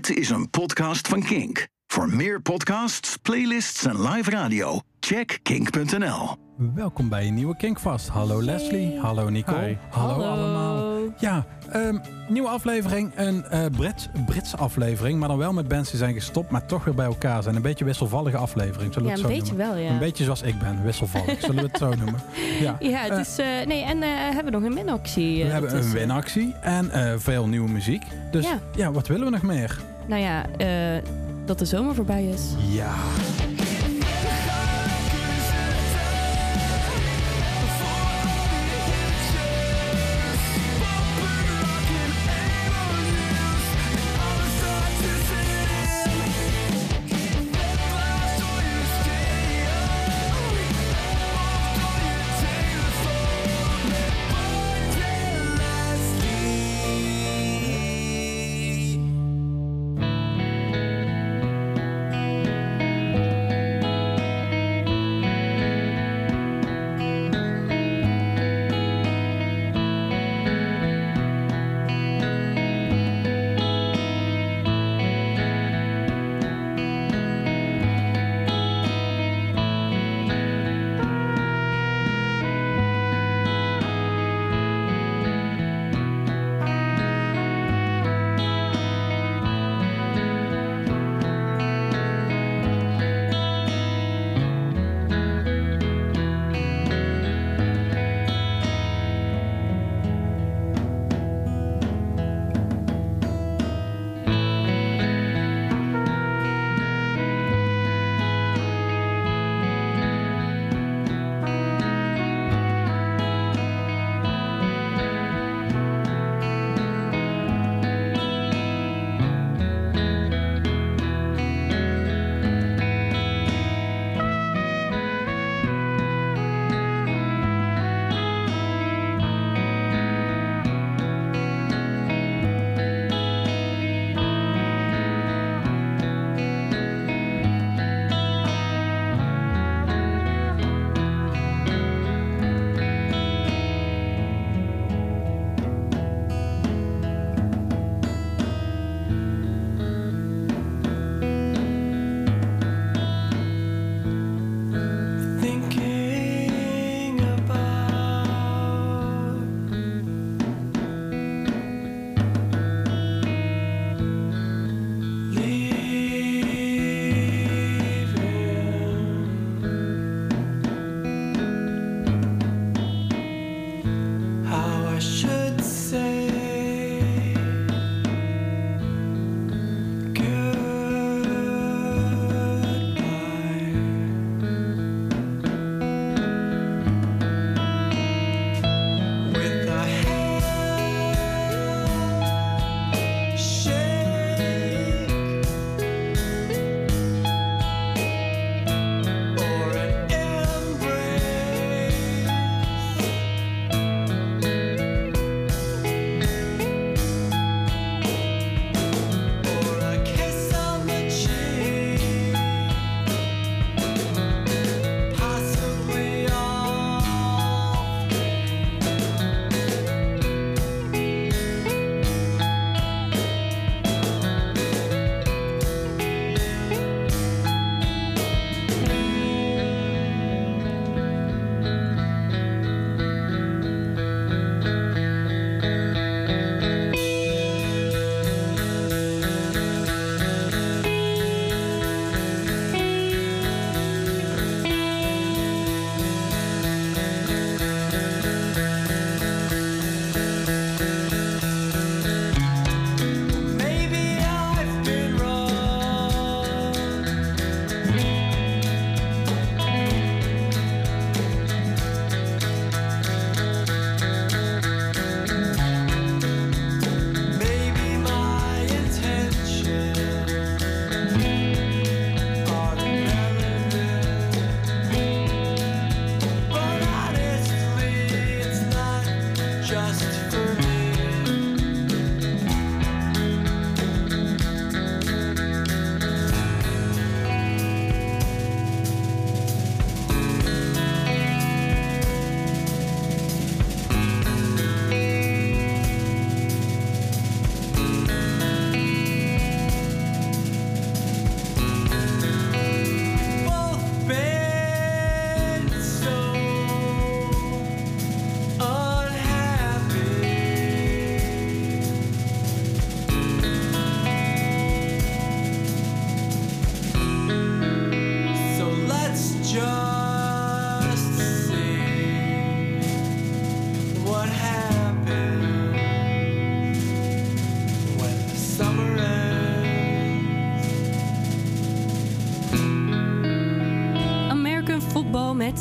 Dit is een podcast van Kink. Voor meer podcasts, playlists en live radio, check kink.nl. Welkom bij een nieuwe Kinkvast. Hallo Leslie, hallo Nicole, Hi. hallo, Hallo. allemaal. Ja, ehm, nieuwe aflevering, een eh Brits, Brits aflevering, maar dan wel met bands die zijn gestopt, maar toch weer bij elkaar zijn. Een beetje wisselvallige aflevering, zullen Ja, het een zo beetje noemen. wel, ja. Een beetje zoals ik ben, wisselvallig, zullen we het zo noemen. Ja. Ja, het Eh, is... eh, nee, en hebben we nog een winactie. we hebben een winactie en veel nieuwe muziek. Dus ja. Ja. wat willen we nog meer? Nou ja, dat de zomer voorbij is. Ja.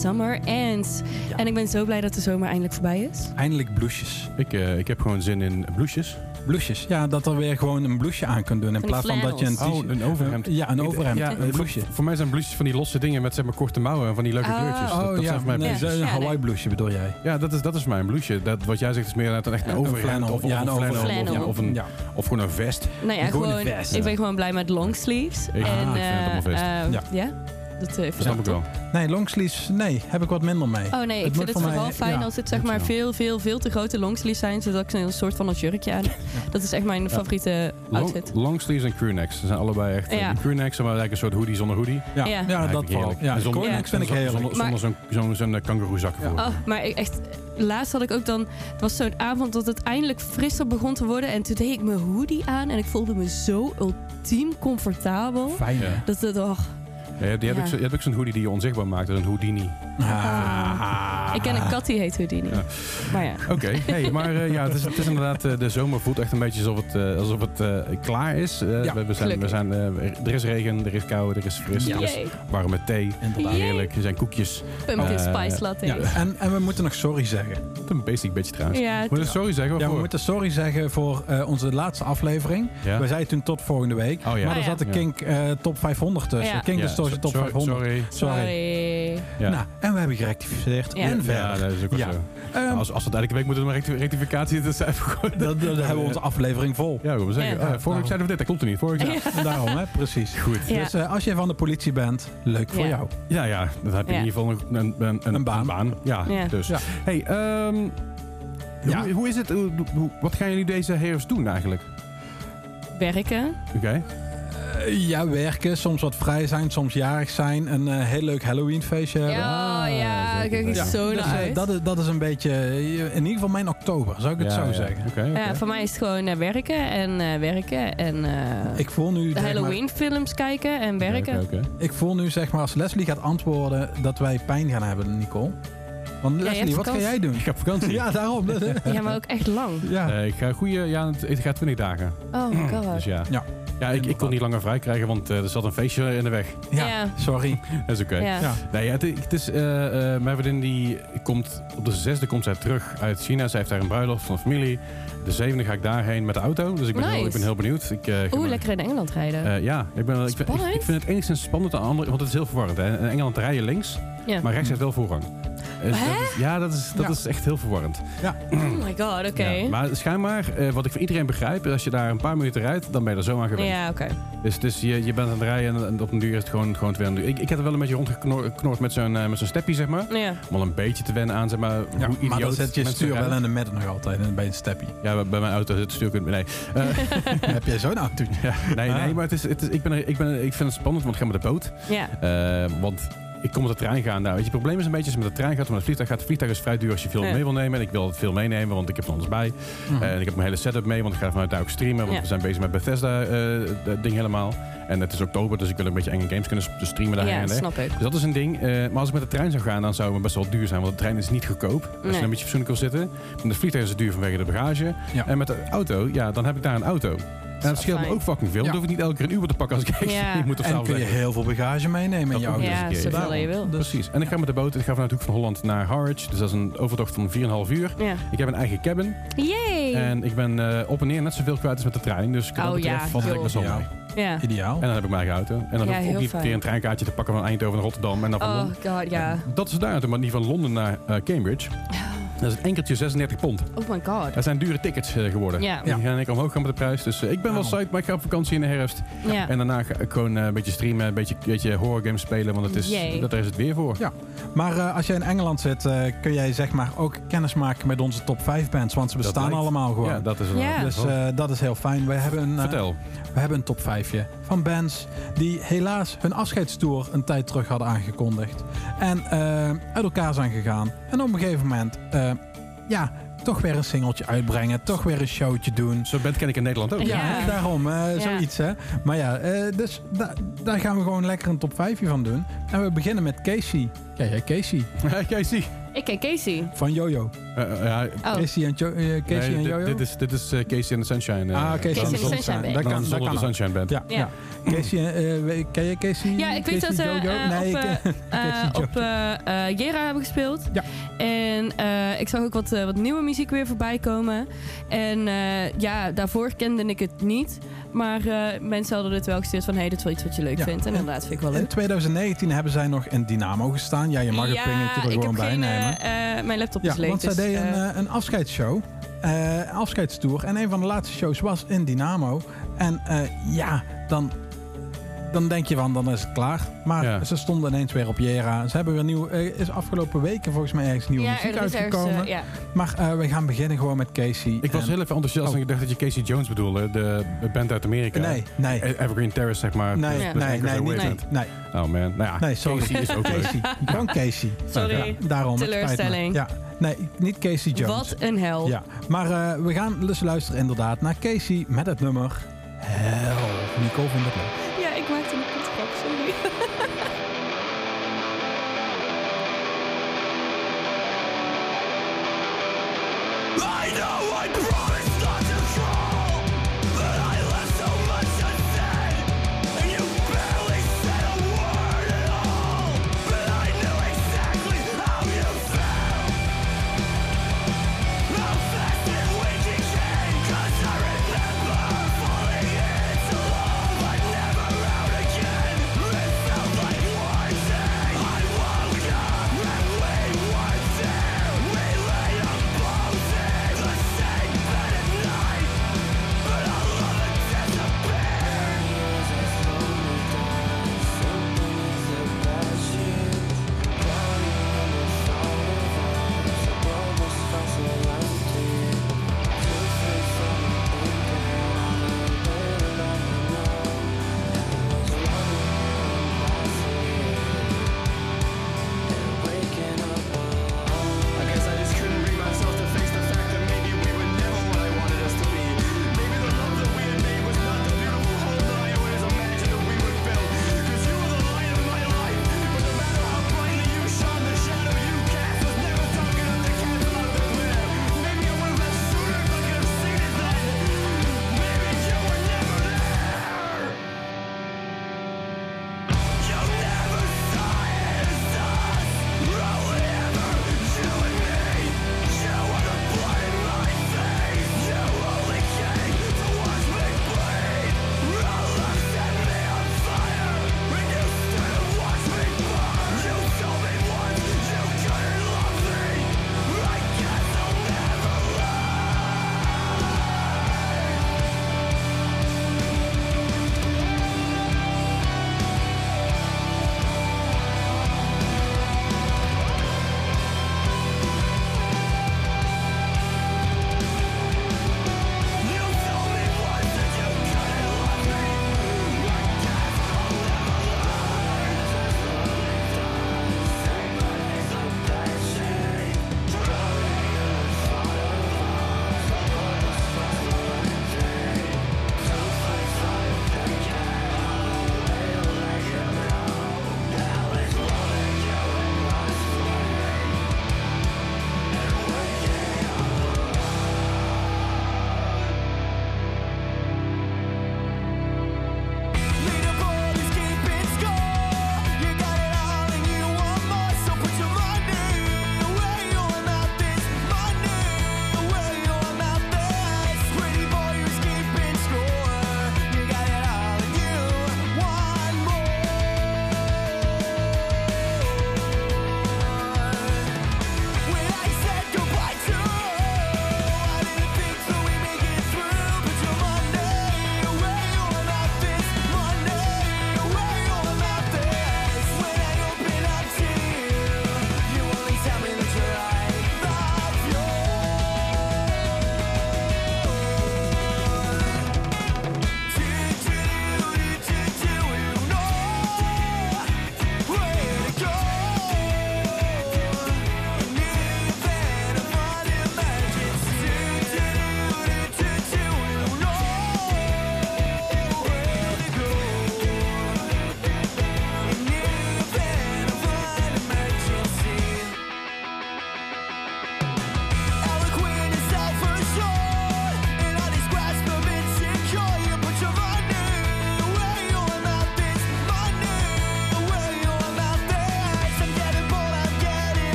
Summer Ends. Ja. En ik ben zo blij dat de zomer eindelijk voorbij is. Eindelijk blouses. Ik, eh, ik heb gewoon zin in blouses. Blouses. Ja, dat er weer gewoon een blouseje aan kunt doen. In plaats van dat je een. Oh, een overhemd. Ja, een overhemd. Ja, een voor, blouseje. voor mij zijn blouses van die losse dingen met zeg maar korte mouwen en van die leuke Ah. kleurtjes. Dat, Oh dat ja, zijn voor mij nee, een. Hawaii blouseje bedoel jij? Ja, dat is, dat is mijn blouseje. Dat, wat jij zegt is meer inderdaad echt een Een overhemd of, of Ja, een flannel. overhemd. Of, een, of gewoon een vest. Nou ja, Gewoon een gewoon, vest, ik ben gewoon blij met longsleeves. Ik- en, ah, ik vind het eh, allemaal vest. eh, Ja. Dat eh, vind Dat snap ik wel. Nee, longsleeves, nee, heb ik wat minder mee. Oh nee, Het ik vind het voor mij- vooral fijn ja, als het zeg maar wel. veel, veel, veel te grote longsleeves zijn, zodat ik een soort van een jurkje aan. Dat is echt mijn favoriete Long, outfit. longsleeves en crewnecks. Ze zijn allebei echt... Ja. Crewnecks zijn maar eigenlijk een soort hoodie zonder hoodie. Ja, Ja. ja. dat heerlijk. Ja, zonder- Cornix vind ik heerlijk. Zonder, zo'n zo'n zo'n kangoeroezak ervoor. Oh, maar ik echt, laatst had ik ook dan, het was zo'n avond dat het eindelijk frisser begon te worden en toen deed ik mijn hoodie aan en ik voelde me zo ultiem comfortabel. Fijn. Dat het, oh, Ja, die heb Ja. ik zo- je hebt ook zo'n hoodie die je onzichtbaar maakt. Dat is een Houdini. Ah. ik ken een kat die heet Houdini. Ja. Maar ja. Oké, hey, maar eh, ja, het is, het is inderdaad, eh, de zomer voelt echt een beetje alsof het, eh, alsof het eh, klaar is. Eh, Ja, we, we zijn, we zijn, er is regen, er is kou, er is fris, Ja. er is warme thee. Inderdaad. Heerlijk, er zijn koekjes. Pumpkin spice latte. Ja, en, en we moeten nog sorry zeggen. Een basic beetje trouwens. Ja, Moet je sorry zeggen? Ja, we moeten sorry zeggen voor eh, onze laatste aflevering. Ja? We zeiden toen tot volgende week. Oh ja. Maar er Ah, zat de. Kink eh, top 500 tussen. Ja. Kink Ja, Distortion top sorry, 500. Sorry. Sorry. Sorry. Ja. Nou, en we hebben gerectificeerd. Ja. En ja, verder. dat is ook wel Ja. zo. Ehm, als, als het elke week moet er een recti- rectificatie dat zijn gewoon... dan, dan hebben we onze aflevering vol. Ja, ik wil maar zeggen. Ja. ja, vorige week zeiden we dit, dat klopt er niet. Vorige week. Daarom, hè? Precies. Goed. Ja. Dus eh, als je van de politie bent, leuk voor Ja. jou. Ja, ja, dan heb je Ja. in ieder geval een, een, een, een, Een baan. Ja, Ja. dus. Ja. Hey, ehm, Ja. Hoe, hoe is het? Hoe, hoe- wat gaan jullie deze herfst doen eigenlijk? Werken. Oké. Eh, ja, werken, soms wat vrij zijn, soms jarig zijn. Een eh, heel leuk Halloween feestje hebben. Ja, Ah, ja, kijk ik Ja. zo naar eh, uit. dat, is, dat is een beetje, eh, in ieder geval mijn oktober, zou ik het Ja, zo ja. zeggen. Ja, voor mij is het gewoon eh, werken en eh, werken en eh, Ik voel nu, maar, Halloween films kijken en werken. Ik voel nu zeg maar als Leslie gaat antwoorden dat wij pijn gaan hebben, Nicole. Want Leslie, wat ga jij doen? Ik heb vakantie. Ja, daarom. Ja, maar ook echt lang. ja. Eh, ik ga goede, ja, het het gaat 20 dagen. Oh my god. Dus ja. Ja. Ja, ik, ik kon niet langer vrij krijgen, want eh, er zat een feestje in de weg. Ja, Ja. sorry. Dat is oké. Ja. Ja. Nee, het, het is, eh, eh, mijn vriendin die komt, op de zesde komt zij terug uit China. Zij heeft daar een bruiloft van de familie. De zevende ga ik daarheen met de auto. Dus ik ben, heel, ik ben heel benieuwd. Ik, eh, Oeh, maar- lekker in Engeland rijden. Eh, ja, ik, ben, ik, vind, ik, Spannend. ik vind het enigszins spannend aan andere, want het is heel verwarrend. Hè. In Engeland rij je links, ja. maar rechts heeft wel voorrang. Dus Hè? dat is, ja, dat, is, dat Ja. is echt heel verwarrend. Oh my god, oké. Ja, maar schijnbaar, eh, wat ik van iedereen begrijp, is als je daar een paar minuten rijdt, dan ben je er zo aan gewend. Ja, oké. Dus, dus je, je bent aan het rijden en, en op een duur is het gewoon, gewoon te wennen. Ik, ik heb er wel een beetje rondgeknoord met zo'n eh, met zo'n steppie, zeg maar. Ja. Om al een beetje te wennen aan, zeg maar, Ja, hoe maar dan zet je stuur wel in de midden nog altijd en bij een steppie. Ja, bij- bij mijn auto zit het stuur kunt nee. Eh, Heb jij zo'n auto? ja, nee, Ah. nee, maar het is, het is, ik, ben er, ik, ben, ik vind het spannend, want ik ga met de boot. Ja. Eh, want ik kom met de trein gaan. Nou, weet je, het probleem is een beetje als je met de trein gaat, maar met het vliegtuig gaat. Het vliegtuig is vrij duur als je veel Ja. mee wil nemen. En ik wil het veel meenemen, want ik heb van alles bij. Mhm. En ik heb mijn hele setup mee, want ik ga vanuit daar ook streamen. Want Ja. we zijn bezig met Bethesda eh, dat ding helemaal. En het is oktober, dus ik wil een beetje enge games kunnen s- streamen daarheen Ja, en snap ik. Dus dat is een ding. Eh, maar als ik met de trein zou gaan, dan zou het best wel duur zijn. Want de trein is niet goedkoop. Als Nee. je een beetje fatsoenlijk wil zitten. Met de vliegtuig is het duur vanwege de bagage. Ja. En met de auto, ja, dan heb ik daar een auto. En dat scheelt me ook fucking veel. Ja. Dan hoef ik niet elke keer een Uber te pakken als ik echt Ja. niet moet En kun je heel veel bagage meenemen in ook auto. Ja, zoveel je wil. Precies. En ik ga met de boot. Ik ga vanuit de hoek van Holland naar Harwich. Dus dat is een overtocht van 4,5 uur. Ja. Ik heb een eigen cabin. Yay! En ik ben eh, op en neer net zoveel kwijt als met de trein. Dus wat Oh, dat betreft ja, valt echt best wel Ja. mee. ja. Ideaal. En dan heb ik mijn eigen auto. En dan Ja, hoef ik ook niet fijn. weer een treinkaartje te pakken van Eindhoven naar Rotterdam. En dan van Oh Londen. god, ja. Dat is daar maar niet van Londen naar eh, Cambridge. Dat is een enkeltje 36 pond. Oh my god. Dat zijn dure tickets eh, geworden. Ja. Die gaan ik omhoog gaan met de prijs. Dus eh, ik ben wel Oh. psyched, maar ik ga op vakantie in de herfst. Ja. En daarna ga ik gewoon eh, een beetje streamen, een beetje, beetje horror games spelen. Want het is, Yay. dat, daar is het weer voor. Ja. Maar eh, als jij in Engeland zit, eh, kun jij zeg maar ook kennis maken met onze top 5 bands. Want ze bestaan lijkt- allemaal gewoon. Ja, dat is wel. Ja. Dus eh, dat is heel fijn. We hebben een, Vertel. we hebben een top 5 van bands die helaas hun afscheidstour een tijd terug hadden aangekondigd. En uit elkaar zijn gegaan. En op een gegeven moment, eh, ja, toch weer een singeltje uitbrengen. Toch weer een showtje doen. Zo band ken ik in Nederland ook. Ja, Ja. daarom. eh, Ja. Zoiets, hè. Maar ja, eh, dus da- daar gaan we gewoon lekker een top 5 van doen. En we beginnen met Casey. Ken jij Casey? Kijk, zie. Ik ken Casey. Van Jojo. Eh, eh, ja, Oh, Casey en, jo eh, Casey en Jojo? Dit is, dit is Casey and the Sunshine. ah, Casey and the Sunshine. Dat kan, dat zonder de. Sunshine Band. Ja, Ja. ja. Casey, eh, ken je Casey? Ja, ik weet dat ze nee, op, Jera hebben gespeeld. Ja. En eh, ik zag ook wat, wat nieuwe muziek weer voorbij komen. En eh, ja, daarvoor kende ik het niet. Maar eh, mensen hadden het wel gestuurd van... hé, hey, dit is wel iets wat je leuk Ja. vindt. En inderdaad, vind ik wel In leuk. 2019 hebben zij nog in Dynamo gestaan. Ja, je mag het pingetje er ik gewoon heb bij geen, nemen. eh, eh, mijn laptop Ja, is leeg. want zij dus, deden een, eh, eh, een afscheidsshow. eh afscheidstour. En een van de laatste shows was in Dynamo. En eh, ja, dan, dan denk je van, dan is het klaar. Maar Ja. ze stonden ineens weer op Jera. Ze hebben weer nieuw, eh, is afgelopen weken volgens mij ergens nieuwe ja, muziek er ergens, uitgekomen. eh, ja. Maar eh, we gaan beginnen gewoon met Casey. Ik was heel even enthousiast Oh. en ik dacht dat je Casey Jones bedoelde. De band uit Amerika. Nee, nee. E- Evergreen Terrace, zeg maar. Nee, nee, nee, Wasteland. nee, Oh man, nou ja. nee, sorry. Casey is ook leuk. Casey, gewoon Casey. Sorry. Daarom. Teleurstelling. Ja, nee, niet Casey Jones. Wat een hel. Ja, maar eh, we gaan dus luisteren inderdaad naar Casey met het nummer Hell. Nicole vindt het leuk. Ja, ik maakte een kutgrap, sorry. I know I promised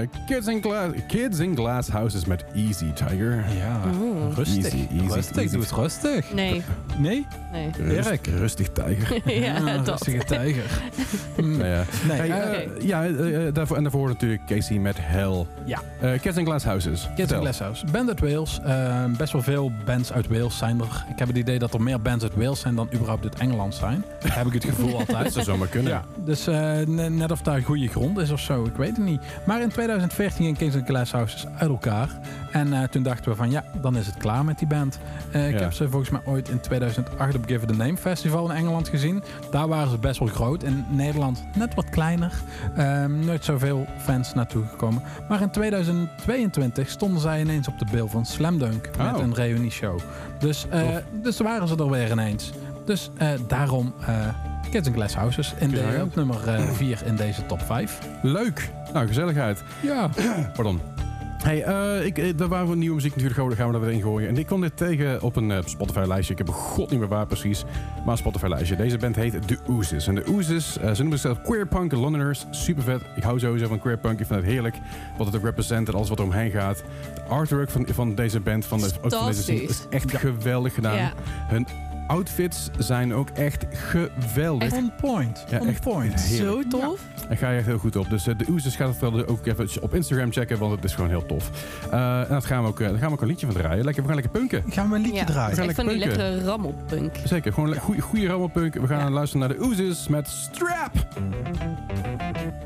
de Kids in, Glass, Kids in Glass Houses met Easy Tiger. Ja, Oeh. rustig. Easy, easy, rustig, easy. doe het rustig. Nee, Nee? nee. Rust- Erik. rustig Tiger. ja, Ah, dat. rustige tijger. Nou ja. Nee, Hey, eh, eh, ja, eh, eh, daarvoor, en daarvoor natuurlijk Casey met Hell. Ja. Eh, Kids in Glass Houses. Kids Vertel. in Glass House. Band uit Wales. Eh, best wel veel bands uit Wales zijn er. Ik heb het idee dat er meer bands uit Wales zijn dan überhaupt uit Engeland zijn. heb ik het gevoel Dat altijd. zou zomaar kunnen. Ja, dus eh, ne- net of daar goede grond is of zo, ik weet het niet. Maar in 2014 ging Kings and Glass Houses uit elkaar. En eh, toen dachten we van ja, dan is het klaar met die band. Eh, ik Ja. heb ze volgens mij ooit in 2008 op Give It A Name Festival in Engeland gezien. Daar waren ze best wel groot. In Nederland net wat kleiner. Ehm, nooit zoveel fans naartoe gekomen. Maar in 2022 stonden zij ineens op de bil van Slam Dunk met Oh. een reunieshow. Dus, eh dus waren ze er weer ineens. Dus eh, daarom eh Kids and Glass Houses in de, op nummer 4 in deze top 5. Leuk. Nou, gezelligheid. Ja. Pardon. Hey, eh, ik, eh, daar waren we nieuwe muziek natuurlijk gewoon, daar gaan we er weer in gooien. En ik kwam dit tegen op een eh, Spotify-lijstje. Ik heb god niet meer waar precies, maar een Spotify-lijstje. Deze band heet The Oozes. En The Oozes, eh, ze noemen zichzelf Queer Punk Londoners. Super vet. Ik hou sowieso van Queer Punk. Ik vind het heerlijk wat het ook represent en alles wat er omheen gaat. De artwork van, van deze band, van, de, ook van deze scene, is echt geweldig gedaan. Ja. Hun outfits zijn ook echt geweldig. On point. Ja, On echt point. heerlijk. Zo tof. Daar ga je echt heel goed op. Dus eh, de Oezes gaat het wel ook even op Instagram checken, want het is gewoon heel tof. Eh, en dat gaan we ook, eh, daar gaan we ook een liedje van draaien. Lekker, we gaan lekker punken. Gaan we een liedje Ja. draaien? gaan Echt van die lekker punken. lekkere rammelpunk. Zeker, gewoon een goede, goede rammelpunk. We gaan Ja. luisteren naar de Oezes met Strap. Strap,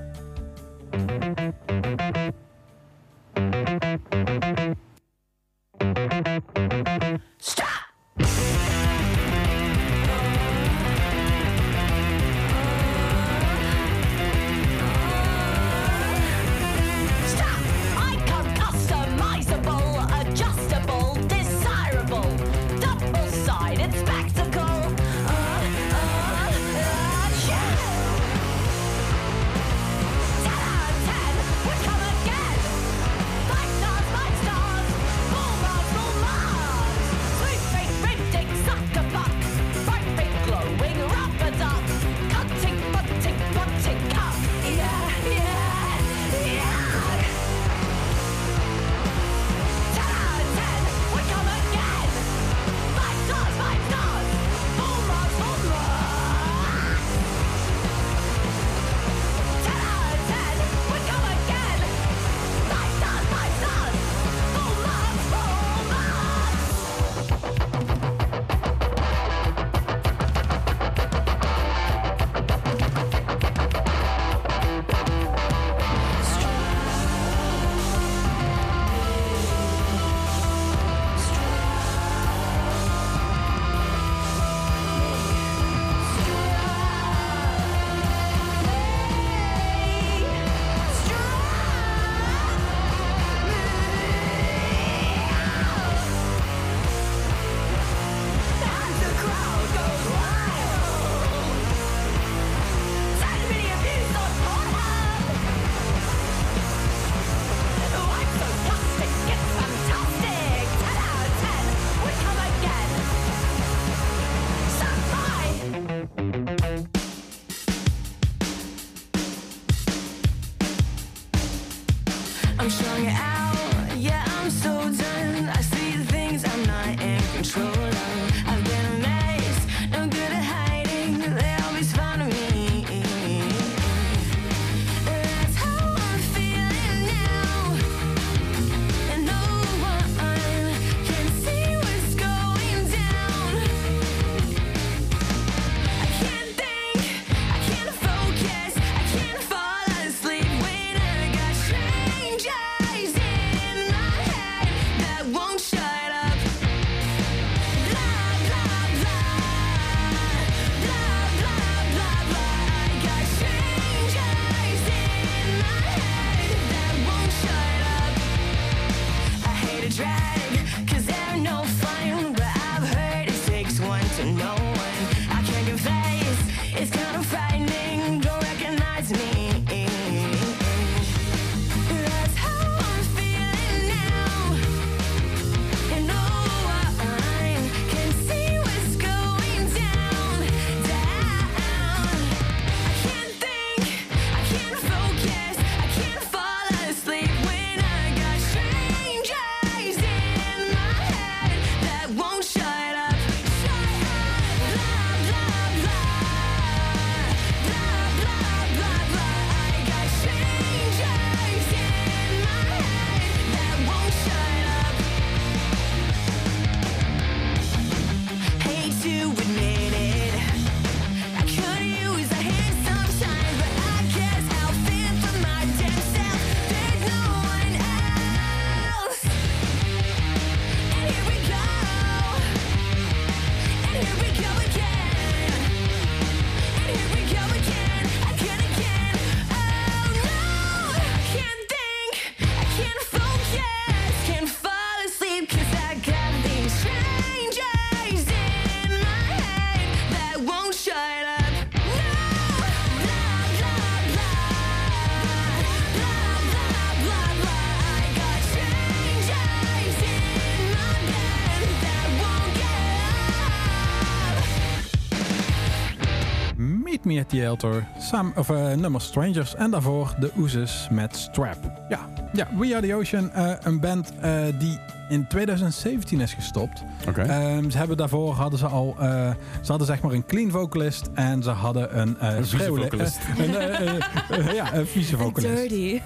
The Altar, Sam, of, nummer Strangers en daarvoor de Oozes met Strap. Ja, ja We Are The Ocean, eh, een band eh, die in 2017 is gestopt. Oké. Ehm, ze hebben daarvoor hadden ze al, eh, ze hadden zeg maar een clean vocalist en ze hadden een, eh Een vieze vocalist. eh, een, ja, een vieze vocalist. Dirty.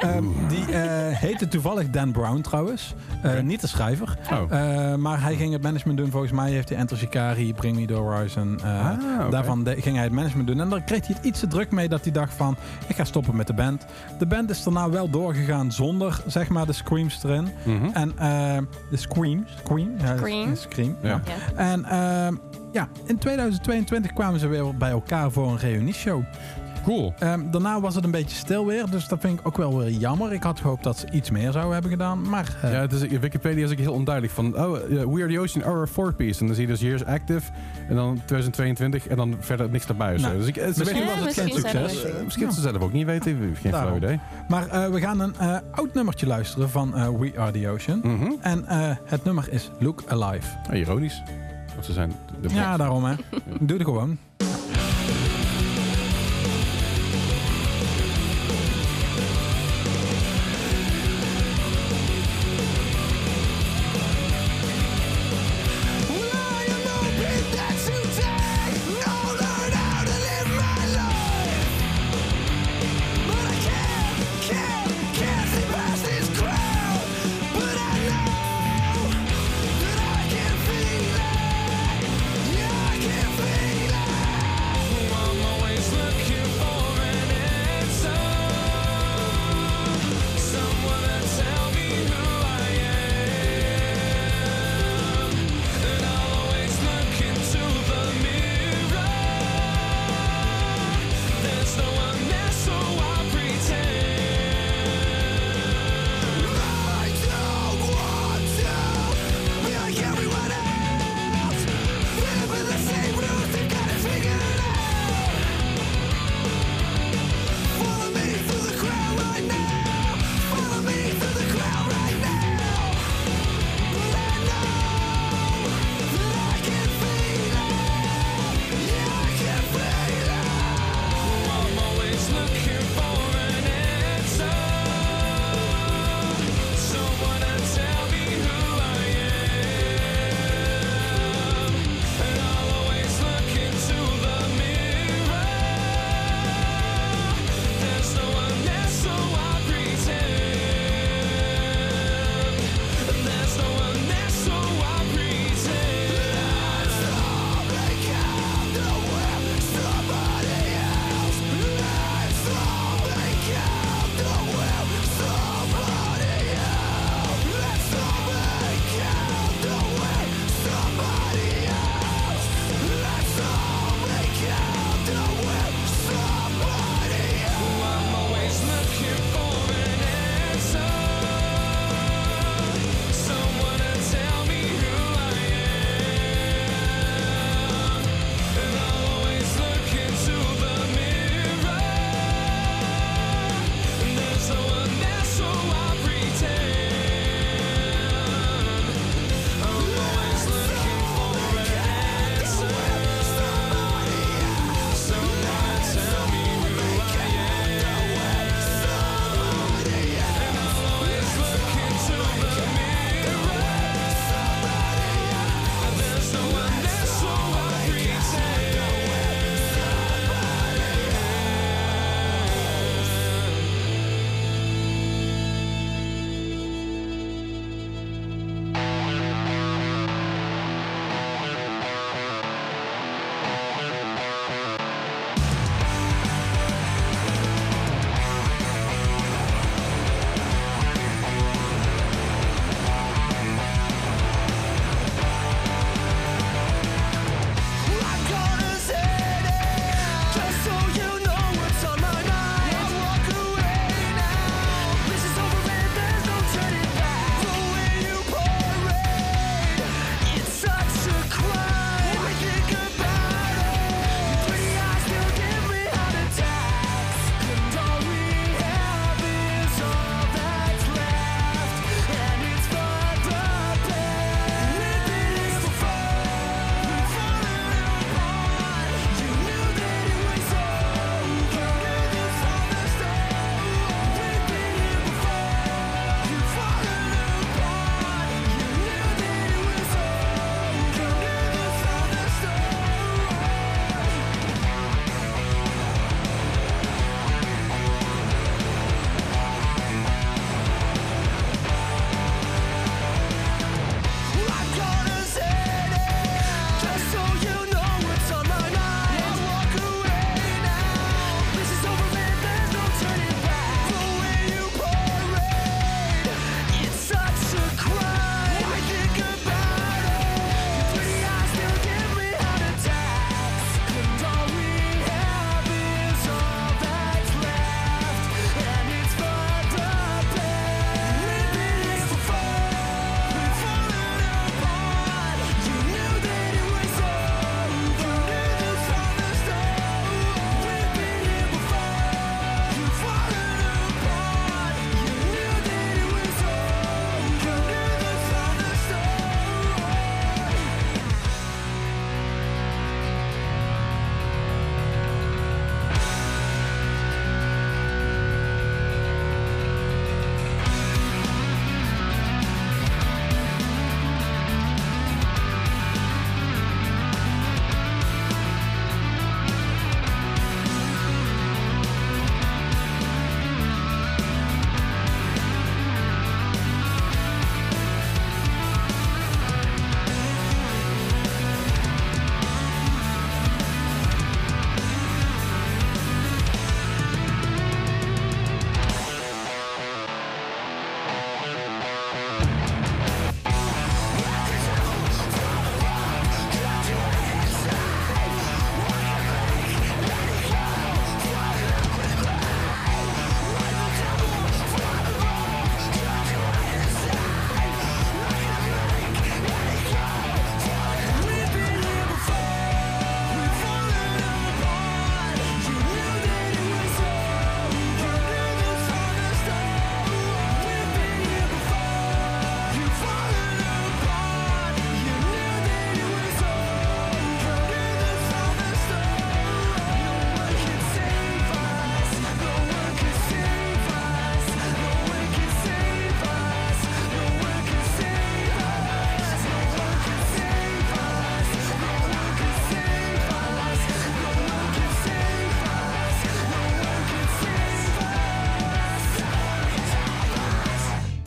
Ehm, die eh, heette toevallig Dan Brown trouwens. Eh. Niet de schrijver. Oh. Eh, maar hij ging het management doen. Volgens mij heeft hij Enter Shikari, Bring Me The Horizon. eh, Ah. Daarvan de- ging hij het management doen. En daar kreeg hij het iets te druk mee dat hij dacht van... ik ga stoppen met de band. De band is daarna wel doorgegaan zonder zeg maar de screams erin. Mhm. En eh, de scream. Scream. Ja, Scream. scream Ja. ja. En ehm, ja, in 2022 kwamen ze weer bij elkaar voor een reunieshow. Cool. Ehm, daarna was het een beetje stil weer, dus dat vind ik ook wel weer jammer. Ik had gehoopt dat ze iets meer zouden hebben gedaan, maar... eh, Ja, het is, Wikipedia is ook heel onduidelijk van, oh, eh, We Are The Ocean a four piece. En dan zie je dus years active en dan 2022 en dan verder niks erbij. Nou, Dus ik, het misschien was het geen succes. Eh, misschien ze zelf ook niet weten, geen flauw idee. Maar we gaan een oud nummertje luisteren van We Are The Ocean. Mhm. En het nummer is Look Alive. Ah, ironisch. Want ze zijn de Ja, daarom hè. Doe het gewoon.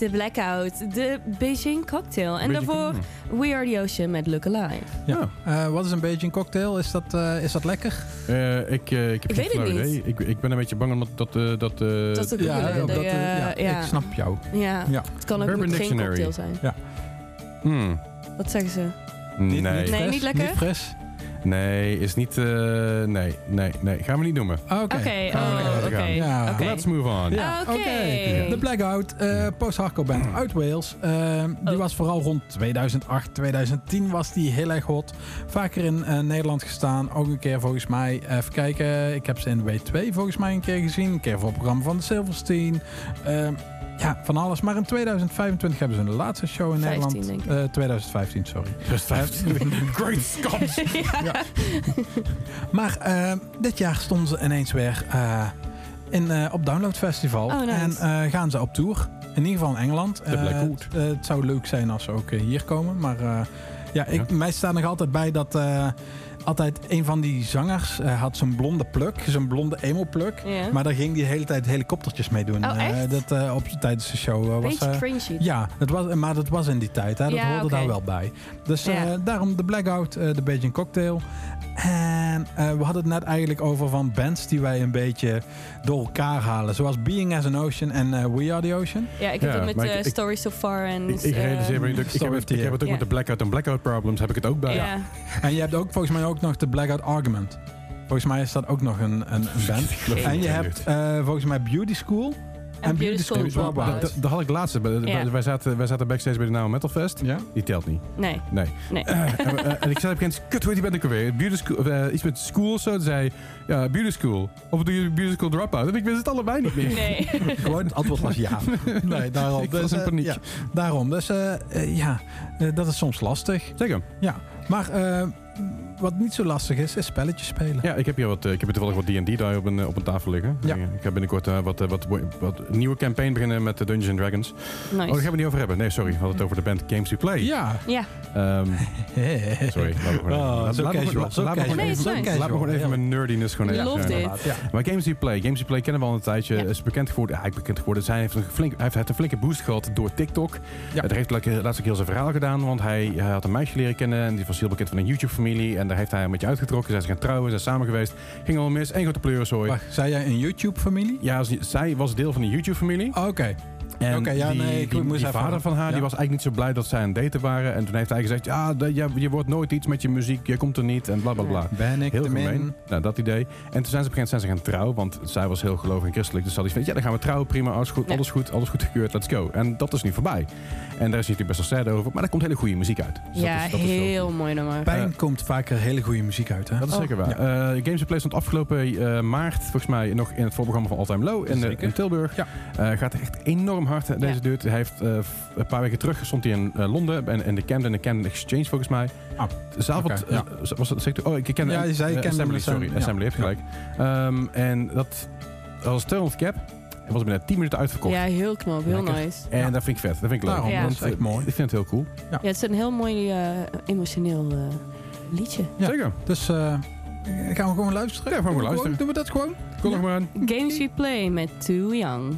De Blackout, de Beijing Cocktail. En Beijing- daarvoor We Are The Ocean met Look Alive. Ja. Eh, wat is een Beijing cocktail? Is dat, eh, is dat lekker? Eh, ik, ik heb Ik geen weet het niet. idee. Ik, ik ben een beetje bang omdat dat... eh, dat, eh, Dat is ook ja, dat, ja, ja. ik snap jou. Ja, Ja. het kan ook Bourbon geen Dictionary. cocktail zijn. hmm, Wat zeggen ze? nee. Nee, fris, niet lekker? Niet fris? Nee, is niet... eh, nee, nee, nee. Gaan we niet noemen. Oké. Oké, Gaan we oh, lekker oké. Ja. Let's move on. Ja, Oké. De Blackout, eh post-hardcore band uit Wales. Eh, die Oh. was vooral rond 2008, 2010 was die heel erg hot. Vaker in eh, Nederland gestaan. Ook een keer volgens mij, even kijken, ik heb ze in W2 volgens mij een keer gezien. Een keer voor het programma van de Silverstein. Eh, ja, van alles. Maar in 2025 hebben ze een laatste show in 15 Nederland. denk ik. Eh, 2015, sorry. Just Great Scott. Maar eh, dit jaar stonden ze ineens weer eh, in, eh, op Download Festival. Oh, nice. En eh, gaan ze op tour. In ieder geval in Engeland. Eh, het, eh, het zou leuk zijn als ze ook eh, hier komen. Maar eh, ja, ik, Ja. mij staat nog altijd bij dat... altijd een van die zangers eh, had zo'n blonde pluk. Zo'n blonde emo-pluk. Maar daar ging die de hele tijd helikoptertjes mee doen. Oh, Eh, dat, eh, op, tijdens de show was... Cringy. ja, dat was, maar dat was in die tijd. Hè? Dat Ja, hoorde daar wel bij. Dus daarom de Blackout, de Beijing Cocktail. En eh, we hadden het net eigenlijk over van bands die wij een beetje door elkaar halen. Zoals Being as an Ocean en eh, We Are the Ocean. Ja, ik heb Ja, het met eh, ik- ik- Story So Far en... Ik, ik eh, realiseer me niet dat ik, ik, heb het, ik heb het ook met de Blackout en Blackout Problems heb ik het ook bij. ja. En je hebt ook volgens mij ook nog de Blackout Argument. Volgens mij is dat ook nog een, een, een band. En je hebt eh, volgens mij Beauty School. En Beauty School Dropout. Dropout. Dat, dat had ik laatst. bij- Ja. Wij, zaten, wij zaten backstage bij de Now Metal Fest. Ja? Die telt niet. Nee, Nee. nee. Eh, en, eh, en ik zei op een kut, hoe die band ook alweer? Beauty School, of, eh, iets met school of zo. Toen zei ja, Beauty School. Of doe je Beauty School Dropout? En ik wist het allebei niet meer. Nee. Gewoon, het antwoord was ja. Nee, daarom. Ik was in eh, paniek. ja, daarom. Dus eh, eh, ja, eh, dat is soms lastig. Zeker. Ja, maar eh, wat niet zo lastig is, is spelletjes spelen. Ja, ik heb hier wat, eh, ik heb hier toevallig wat D&D daar op een, eh, op een tafel liggen. Ja. Ik, ga binnenkort eh, wat, wat, nieuwe campaign beginnen met de Dungeons and Dragons. Oh, daar Nice. gaan we niet over hebben. Nee, sorry. We hadden het over de band Games to Play. Ja. Ja, Ehm, sorry. Laten we gewoon Oh, even- zo laten we casual, we gewoon. Nee, even- nice. gewoon mijn nerdiness gewoon even... Inderdaad, Ja. Maar Games to Play, Games to Play kennen we al een tijdje. Ja. Is bekend geworden. Ja, hij is bekend geworden. Zij heeft een flink, hij heeft een flinke boost gehad door TikTok. Ja. Daar heeft hij laatst ook heel zijn verhaal gedaan. Want hij, hij had een meisje leren kennen. En die was heel bekend van een YouTube-familie. En daar heeft hij een beetje uitgetrokken. Zijn ze gaan trouwen, zijn samen geweest. Ging al mis. Eén grote pleurenzooi. Wacht, zei jij een YouTube-familie? Ja, zij was deel van de YouTube-familie. Oh, Oké. En Oké, ja, die, nee, ik die, moest die even- vader van haar ja. die was eigenlijk niet zo blij dat zij aan het daten waren. En toen heeft hij gezegd, ja, de- ja, je wordt nooit iets met je muziek. Je komt er niet. En bla, bla, bla. Ben ik Heel de gemeen. min? Nou, dat idee. En toen zijn ze op een gegeven moment zijn ze gaan trouwen, want zij was heel gelovig en christelijk. Dus ze hadden iets van, ja, dan gaan we trouwen, prima, alles goed, Ja. alles goed, alles goed gekeurd, let's go. En dat is nu voorbij. En daar is natuurlijk best wel sad over, maar er komt hele goede muziek uit. Dus ja dat is, dat is wel heel goed. mooi nummer. Pijn Eh, komt vaker hele goede muziek uit, hè? Dat is Oh. zeker waar. Eh Games Play stond afgelopen eh, maart, volgens mij, nog in het voorprogramma van All Time Low in, Tilburg. Ja. Eh, gaat echt enorm eh, deze Ja. dude. Hij heeft eh, een paar weken terug stond hij in eh, Londen, en in de Camden, de Camden Exchange volgens mij. Ah, Zaalvond, oké, ja. eh, was dat, ik- oh, ik ken Ja, je zei eh, Camden Assembly, sorry, ja. Assembly, heeft gelijk. Ehm, en dat was 200 cap. En was binnen 10 minuten uitverkocht. Ja, heel knap, heel Lekker. nice. En Ja. dat vind ik vet. Dat vind ik leuk. Daarom, Ja. dat is echt mooi. Ik vind het heel cool. Ja, het is een heel mooi eh, emotioneel eh, liedje. Ja. Zeker. Dus eh, gaan we gewoon luisteren? Ja, gewoon Doen we luisteren. Doen we dat gewoon? Kom nog maar aan. Games We Play met Too Young.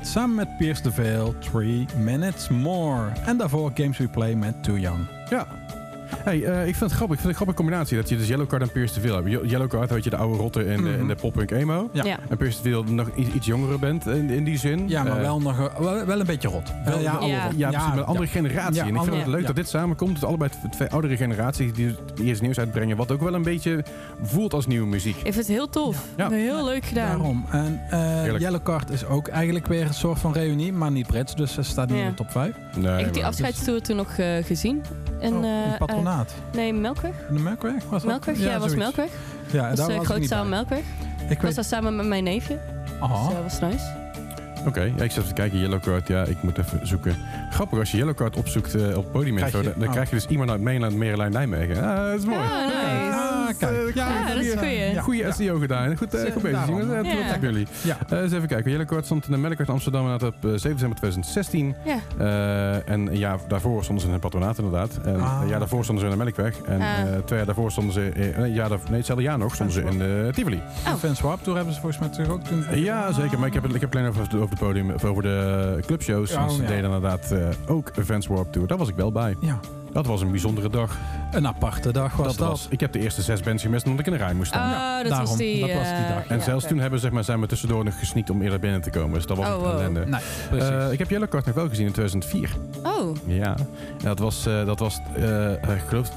Card samen met Pierce de Veil, 3 Minutes More. En daarvoor Games We Play met Too Young. Ja. Hey, eh, ik vind het grappig. Ik vind het een grappige combinatie dat je dus Yellowcard en Pierce te veel hebt. Yellowcard, weet je, de oude rotte in, de, in de pop-punk emo. Ja. Ja. En Pierce te veel nog iets, iets jongere bent in, in die zin. Ja, maar Eh, wel, nog, een- wel, wel een beetje rot. Wel, ja, Ja. rot. Ja, precies, met een andere ja. generatie. Ja, en ik vind het leuk ja. dat dit samenkomt. Dus allebei twee oudere generaties die eerst nieuws uitbrengen. Wat ook wel een beetje voelt als nieuwe muziek. Ik vind het heel tof. Ja. Heel leuk gedaan. Daarom. En eh. Yellowcard is ook eigenlijk weer een soort van reunie, maar niet Brits. Dus ze staat niet Ja. in de top 5. Nee, ik heb die afscheidstoer toen nog eh, gezien. En, oh, eh, Patronaat. eh, nee, Melkweg. in de Melkweg was dat? Melkweg, ja, was. Melkweg. Ja, Dat daar was was ik niet grootzaal bij. Melkweg. Ik Ik was weet... daar samen met mijn neefje. Aha. Dus dat was nice. Oké, ja, ik zat te kijken. Yellowcard, ja, ik moet even zoeken. Grappig, als je Yellowcard opzoekt eh, op podium Krijg info, je- dan, dan oh. krijg je dus iemand uit Mainland, Merelijn, Nijmegen. Ah, dat is mooi. Ah, nice. Ah, kijk. Ja, dat is. Ja. Goeie Ja. SEO gedaan. Goed, eh, goed bezig, jongens. Eh, jullie. Ja. Eh, eens even kijken. Yellowcard stond in de Melkweg Amsterdam inderdaad op eh, 7 december 2016. Ja. Eh, en een jaar daarvoor stonden ze in het patronaat inderdaad. En Ah. een jaar daarvoor stonden ze in de Melkweg. En Ah. eh, twee jaar daarvoor stonden ze... eh, een nee, hetzelfde jaar nog stonden ze in de Tivoli. Oh. Van Swap Tour hebben ze volgens mij toch ook toen... Ja, zeker. Maar ik heb het, ik heb het alleen over, over de podium, over de clubshows. Ja, En ze ja. deden inderdaad eh, ook Events Warp Tour. Daar was ik wel bij. Ja, Dat was een bijzondere dag. een aparte dag was dat dat. was, ik heb de eerste zes bands gemist omdat ik in de rij moest staan. Oh, dat daarom. was die... Dat was die eh, dag. en ja, zelfs toen hebben, zeg maar, zijn we tussendoor nog gesneakt om eerder binnen te komen. Dus dat was Oh, wow. ellende. Nee. Eh, ik heb Yellowcard nog wel gezien in 2004. Oh, Ja, en dat was, eh, dat was eh, ik geloof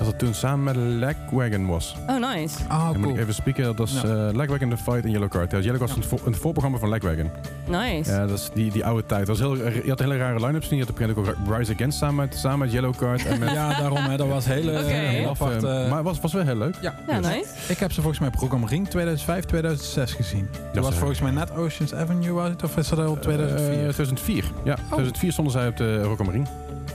dat het toen samen met Lagwagon was. oh nice. oh, Dan moet ik even spieken. Dat was Ja. eh Lagwagon The Fight en Yellowcard. Ja, Yellowcard was Ja. een, voor, een voorprogramma van Lagwagon. Nice. Ja, dat is die, die oude tijd. Dat was heel, je had een hele rare line-ups. Je had op een gegeven moment ook Rise Against samen met, samen met Yellowcard. En met, Ja, daarom. Hè, dat was hele, Of, apart. eh, eh, maar het was, was wel heel leuk. ja, Ja, nice. Ik heb ze volgens mij op programma Ring 2005, 2006 gezien. Dat was is- volgens mij net Oceans Avenue, was het? Of is dat al 2004? Eh, 2004. Ja, 2004 stonden zij op de Rock am Ring.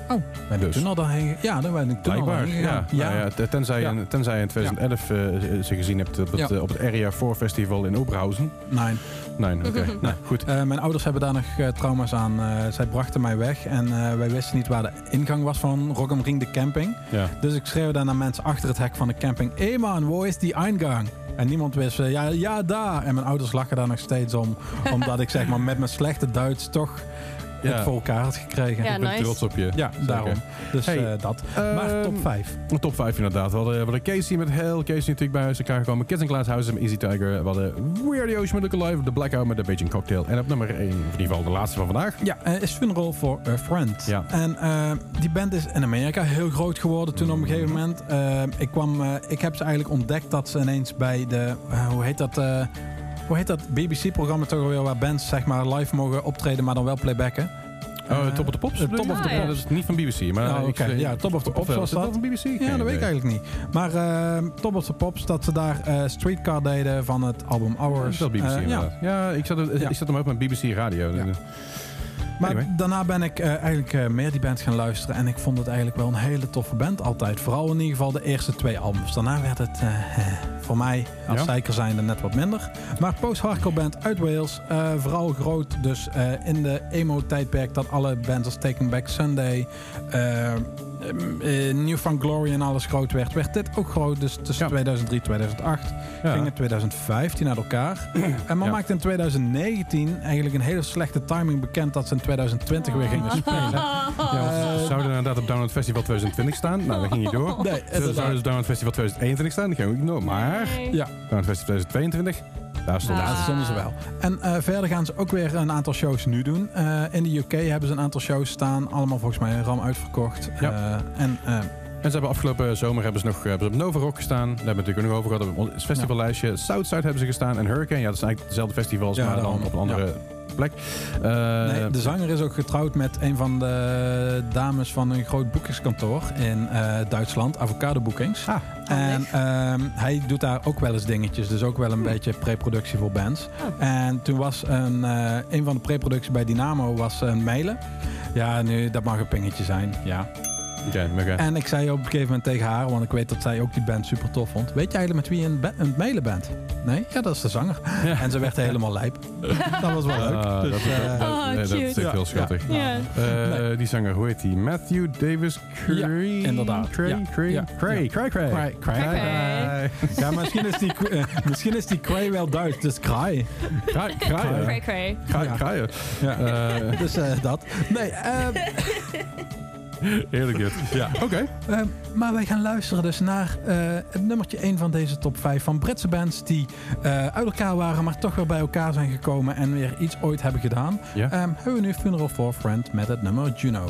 oh, ben dus. toen al daarheen Ja, daar ben ik toen al Blijkbaar. heen Ja, ja. ja, t- tenzij, Ja. je- tenzij je in 2011 eh, ze gezien hebt op het, Ja. op het Area 4 Festival in Oberhausen. Nee. Nee, oké. nou, goed. Eh, mijn ouders hebben daar nog eh, trauma's aan. Zij brachten mij weg en wij wisten niet waar de ingang was van Rock am Ring, de camping. Ja. Dus ik schreeuwde daar naar mensen achter het hek van de camping. Hé man, waar is die ingang? En niemand wist, ja, ja, daar. En mijn ouders lachen daar nog steeds om. omdat ik zeg maar met mijn slechte Duits toch Ja. Het voor elkaar had gekregen. Ja, ik ben nice. trots op je. Ja, Zeker. daarom. Dus Hey, eh, dat. maar Ehm, top 5. Een top 5 inderdaad. We hadden, we hadden Casey met Hell. Casey natuurlijk bij huis elkaar gekomen. Kids and Glass Houses met Easy Tiger. We hadden Weird the Ocean met Look Alive. The Blackout met The Beijing Cocktail. En op nummer 1, in ieder geval de laatste van vandaag. Ja, eh, is Funeral for a Friend. Ja. En eh, die band is in Amerika heel groot geworden toen op een gegeven moment. Ik, kwam, ik heb ze eigenlijk ontdekt dat ze ineens bij de... hoe heet dat... hoe heet dat BBC-programma toch alweer waar bands zeg maar live mogen optreden, maar dan wel playbacken? Oh, Eh, Top of the Pops? Top of the ja. Dat is niet van BBC. Maar oké. zeg- Ja, Top of the Pops was dat dat. van BBC? Geen Ja, dat weet ik eigenlijk niet. Maar eh, Top of the Pops, dat ze daar eh, Streetcar deden van het album Dat Hours. is wel BBC Eh, ja. Ja, ik zat, er- ik zat hem ook met BBC Radio. Ja. Maar Anyway. daarna ben ik eh, eigenlijk eh, meer die bands gaan luisteren. En ik vond het eigenlijk wel een hele toffe band altijd. Vooral in ieder geval de eerste twee albums. Daarna werd het eh, voor mij als Ja. zeiker zijnde net wat minder. Maar post-hardcore band uit Wales. vooral groot dus in de emo-tijdperk. Dat alle bands als Taking Back Sunday... eh, New Found Glory en alles groot werd. Werd dit ook groot. Dus tussen Ja. 2003 en 2008 Ja. ging in 2015 uit elkaar. en maar Ja. maakte in 2019 eigenlijk een hele slechte timing bekend dat ze in 2020 weer gingen spelen. Ja, we zouden inderdaad op Download Festival 2020 staan. Nou, dat ging niet door. Nee, Ze zouden dus Download Festival 2021 staan. Dat ging ook niet door. Maar Ja, Download Festival 2022, daar stond Ah. daar stonden ze wel. En eh, verder gaan ze ook weer een aantal shows nu doen. Eh, in de UK hebben ze een aantal shows staan. Allemaal volgens mij ram uitverkocht. Ja. Eh, en En ze hebben afgelopen zomer hebben ze nog hebben ze op Nova Rock gestaan. Daar hebben we natuurlijk ook nog over gehad. Op het festivallijstje. Southside hebben ze gestaan. En Hurricane. Ja, dat zijn eigenlijk dezelfde festivals, Ja, maar dan op een andere plek. Eh, nee, de zanger is ook getrouwd met een van de dames van een groot boekingskantoor in eh, Duitsland. Avocado Bookings. Ah, En ehm, hij doet daar ook wel eens dingetjes. Dus ook wel een beetje pre-productie voor bands. En toen was een, eh, een van de pre-producties bij Dynamo was een mailen. Ja, nu, dat mag een pingetje zijn. Ja. Oké. En ik zei op een gegeven moment tegen haar, want ik weet dat zij ook die band super tof vond. Weet je eigenlijk met wie je een, mailen bent? Nee? Ja, dat is de zanger. En ze werd helemaal lijp. dat was wel leuk. Ah, Dus, dat, eh, dat, Oh, nee, dat is echt heel schattig. Ja. Eh, Nee. Die zanger, hoe heet die? Matthew Davis Cray? inderdaad. Cray, Ja. Cray, Ja. Cray, Ja. Cray, Cray. Cray, Cray. Cray. Ja, misschien is die, eh, misschien is die Cray wel Duits, dus Cray. Cray, Cray. Cray cray. Cray, Ja. Cray. Ja. Eh, Dus eh, dat. Nee, ehm, Heerlijk dit. Ja, oké. Eh, maar wij gaan luisteren dus naar eh, het nummertje 1 van deze top 5 van Britse bands die eh, uit elkaar waren, maar toch weer bij elkaar zijn gekomen en weer iets ooit hebben gedaan. Ja. Ehm, hebben we nu Funeral for a Friend met het nummer Juno.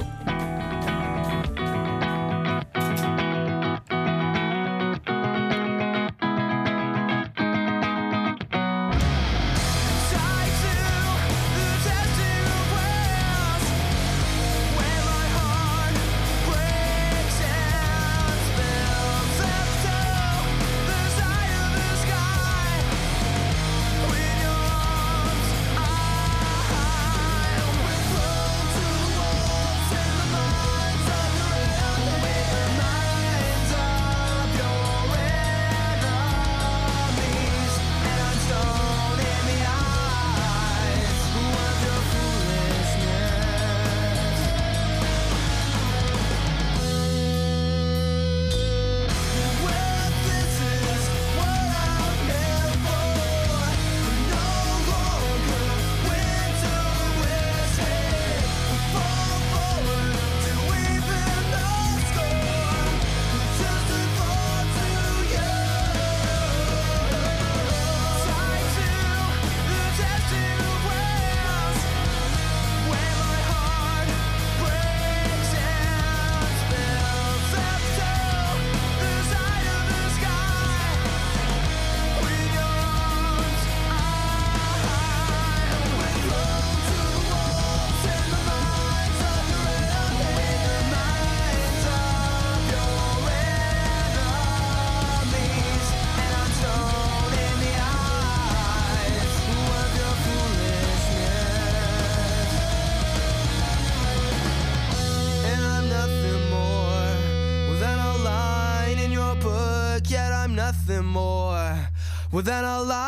Than a line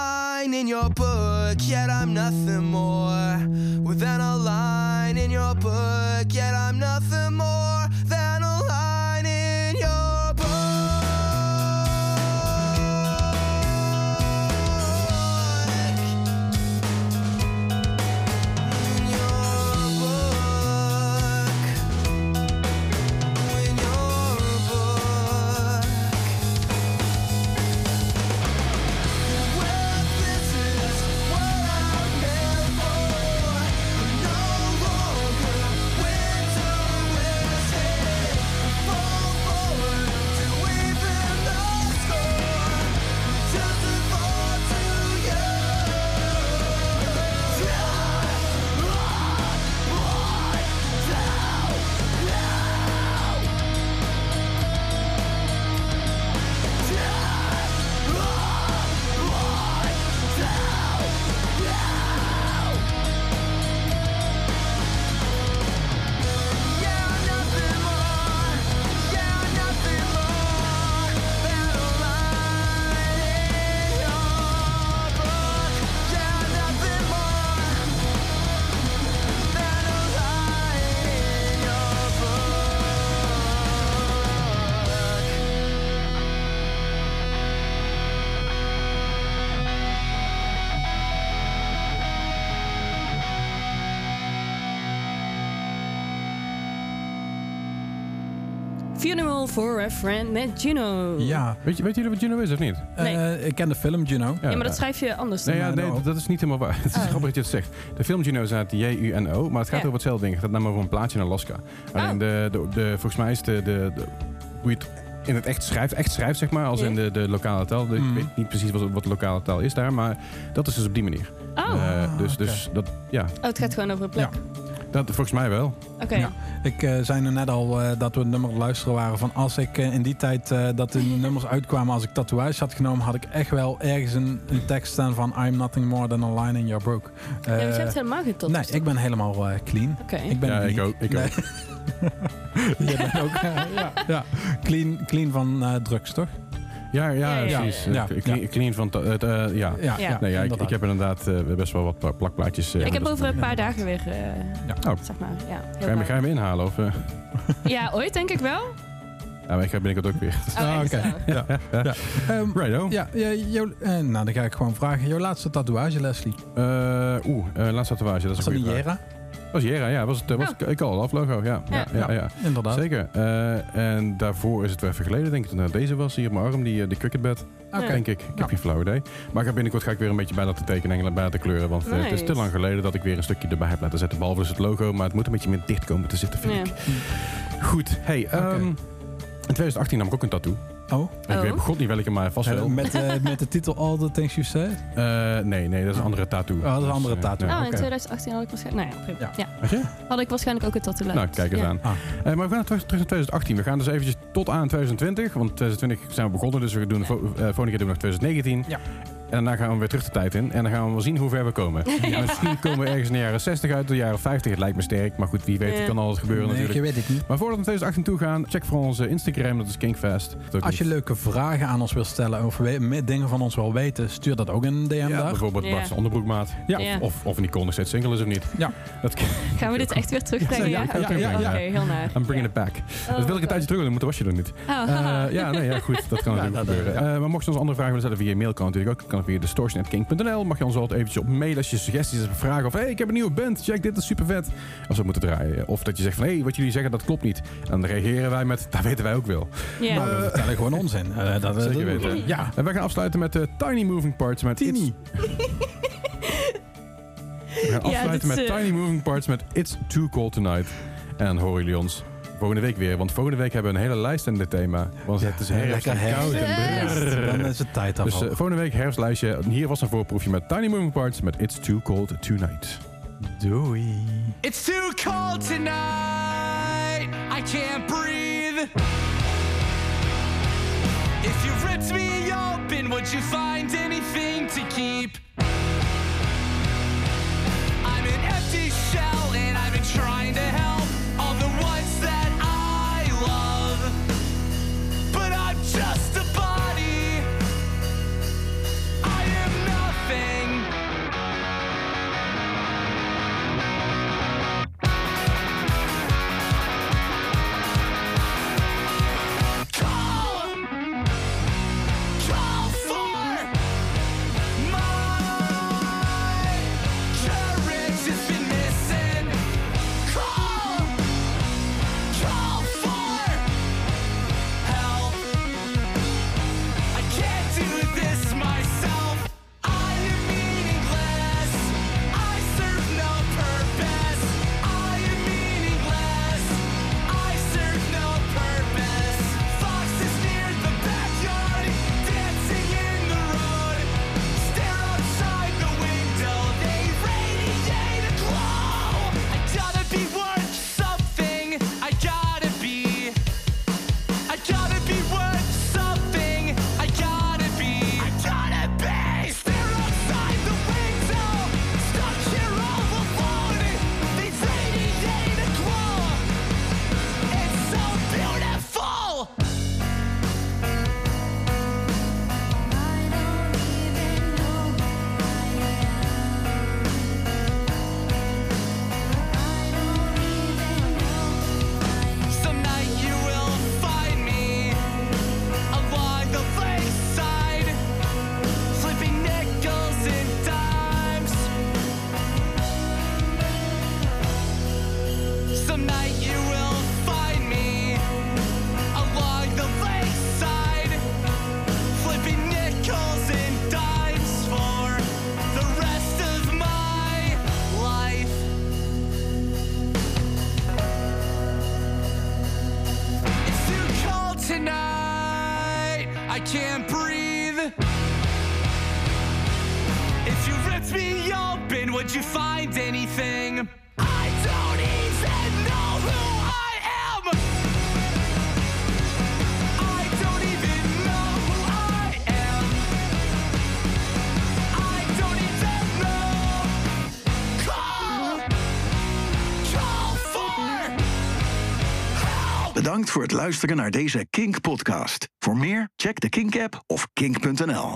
For a Friend met Juno. Ja, Weet, je, weet jullie wat Juno is of niet? Nee. eh, ik ken de film Juno. Ja, maar dat schrijf je anders dan Nee, ja, nee, dat is niet helemaal waar. Het is Oh. grappig dat je het zegt. De film Juno staat J-U-N-O, maar het gaat Ja. over hetzelfde ding. Het gaat namelijk over een plaatje in Alaska. Alleen Oh. de, de, de, volgens mij is de, de, de- hoe je het in het echt schrijft, echt schrijft zeg maar, als in de, de lokale taal. De- Mm. Ik weet niet precies wat, wat de lokale taal is daar, maar dat is dus op die manier. Oh. Eh, dus, oké. dus dat, ja, oh, het gaat gewoon over een plek. Ja. Dat volgens mij wel. Oké. Ja. Ik eh, zei nu net al eh, dat we het nummer luisteren waren van als ik eh, in die tijd eh, dat de nummers uitkwamen, als ik tatoeage had genomen, had ik echt wel ergens een, een tekst staan van I'm nothing more than a line in your book. Ja, maar je hebt helemaal geen tot. nee, ik ben helemaal clean. Oké. Ik ben Ja, ik ook, ik ook. Jij bent ook ja, ja. Clean, clean van eh, drugs, toch? Ja, ja, Ja, ja, precies. ja. Eh, clean, clean van... het, eh, ja. Ja, Ja. Nee, ja, ik, ik heb inderdaad eh, best wel wat pla- plakplaatjes. eh, ik heb over een paar dagen weer, eh, Oh, zeg maar, ja. ga, je, me- ga je me inhalen? Of, eh? Ja, ooit denk ik wel. ja, maar ik ga binnenkort ook weer. Oh, Ah, oké. Oh. Ja. ja. Ehm, Righto. ja, ja, jouw- eh, nou, dan ga ik gewoon vragen. Jouw laatste tatoeage, Leslie? Eh, Oeh, eh, laatste tatoeage. Dat is een goede was Jera, ja. Was het, was Oh. ik al af logo, ja. Ja, Ja. ja, ja. Inderdaad. Zeker. Eh, en daarvoor is het weer even geleden, denk ik, toen deze was. Hier op mijn arm, die, eh, die cricketbed. Oké. Denk ik. Ik Ja. heb geen flauw idee. Maar ik ga binnenkort ga ik weer een beetje bij laten tekenen en bij laten kleuren. Want eh, het is te lang geleden dat ik weer een stukje erbij heb laten zetten. Behalve dus het logo. Maar het moet een beetje meer dicht komen te zitten, vind Ja. ik. Goed. Hey, ehm, in 2018 nam ik ook een tattoo. Oh, Ik Oh. weet god niet welke, maar vast eh, wel. met, eh, met de titel All the Things You Said? Eh, nee, nee, dat is een andere tattoo. Oh, dat is een andere eh, tattoo. Oh, in oké. 2018 had ik waarschijnlijk... Nou ja, prima. Ja. Ja. Had ik waarschijnlijk ook een tattoo Nou, kijk eens ja. aan. Ah. Eh, maar we gaan terug, terug naar 2018. We gaan dus eventjes tot aan 2020. Want 2020 zijn we begonnen, dus we doen eh, volgende keer doen we nog 2019. Ja. En daarna gaan we weer terug de tijd in. En dan gaan we wel zien hoe ver we komen. En misschien komen we ergens in de jaren 60 uit, de jaren 50. Het lijkt me sterk. Maar goed, wie weet, Ja. het kan alles gebeuren Nee, natuurlijk. je weet het niet. Maar voordat we naar 2018 toe gaan, check voor onze Instagram. Dat is Kinkfest. Dat ook Als je niet- leuke vragen aan ons wilt stellen of met dingen van ons wil weten, stuur dat ook een DM ja, daar. bijvoorbeeld Ja. Bart's onderbroekmaat. Ja. Ja. Of, of Nicole nog steeds single is of niet. Ja. Dat kan. Gaan we dit echt weer terugbrengen? Ja, Ja, Oké, ja. heel naar. I'm bringing it back. dat wil ik een tijdje terug doen, moeten was je er niet. Oh. Eh, ja, nee, ja, goed. Dat kan Ja, natuurlijk dat- gebeuren. ja. Eh, maar mocht je ons andere vragen willen stellen via e-mail, kan natuurlijk ook. Kan via distortion.king.nl. Mag je ons altijd eventjes op mail als je suggesties hebt, vragen. Of hey, ik heb een nieuwe band. Check, dit is super vet. Als we moeten draaien. Of dat je zegt van, hé, hey, wat jullie zeggen, dat klopt niet. En dan reageren wij met, dat weten wij ook wel. Ja. Maar we vertellen gewoon onzin. Eh, dat, Zeker weten. Ja. En wij gaan afsluiten met de Tiny Moving Parts met Tiny. We gaan afsluiten met eh, Tiny Moving Parts met It's Too Cold Tonight. En dan horen jullie ons volgende week weer. Want volgende week hebben we een hele lijst in dit thema. Want het is herfst Lekker en koud en herfst. brrr. Dan is het tijd Dus daarvoor. eh, volgende week herfstlijstje. Hier was een voorproefje met Tiny Moving Parts met It's Too Cold Tonight. Doei. It's too cold tonight. I can't breathe. If you ripped me open, would you find anything to keep? I'm an empty shell, and I've been trying to help just Bedankt voor het luisteren naar deze Kink-podcast. Voor meer, check de Kink-app of kink.nl.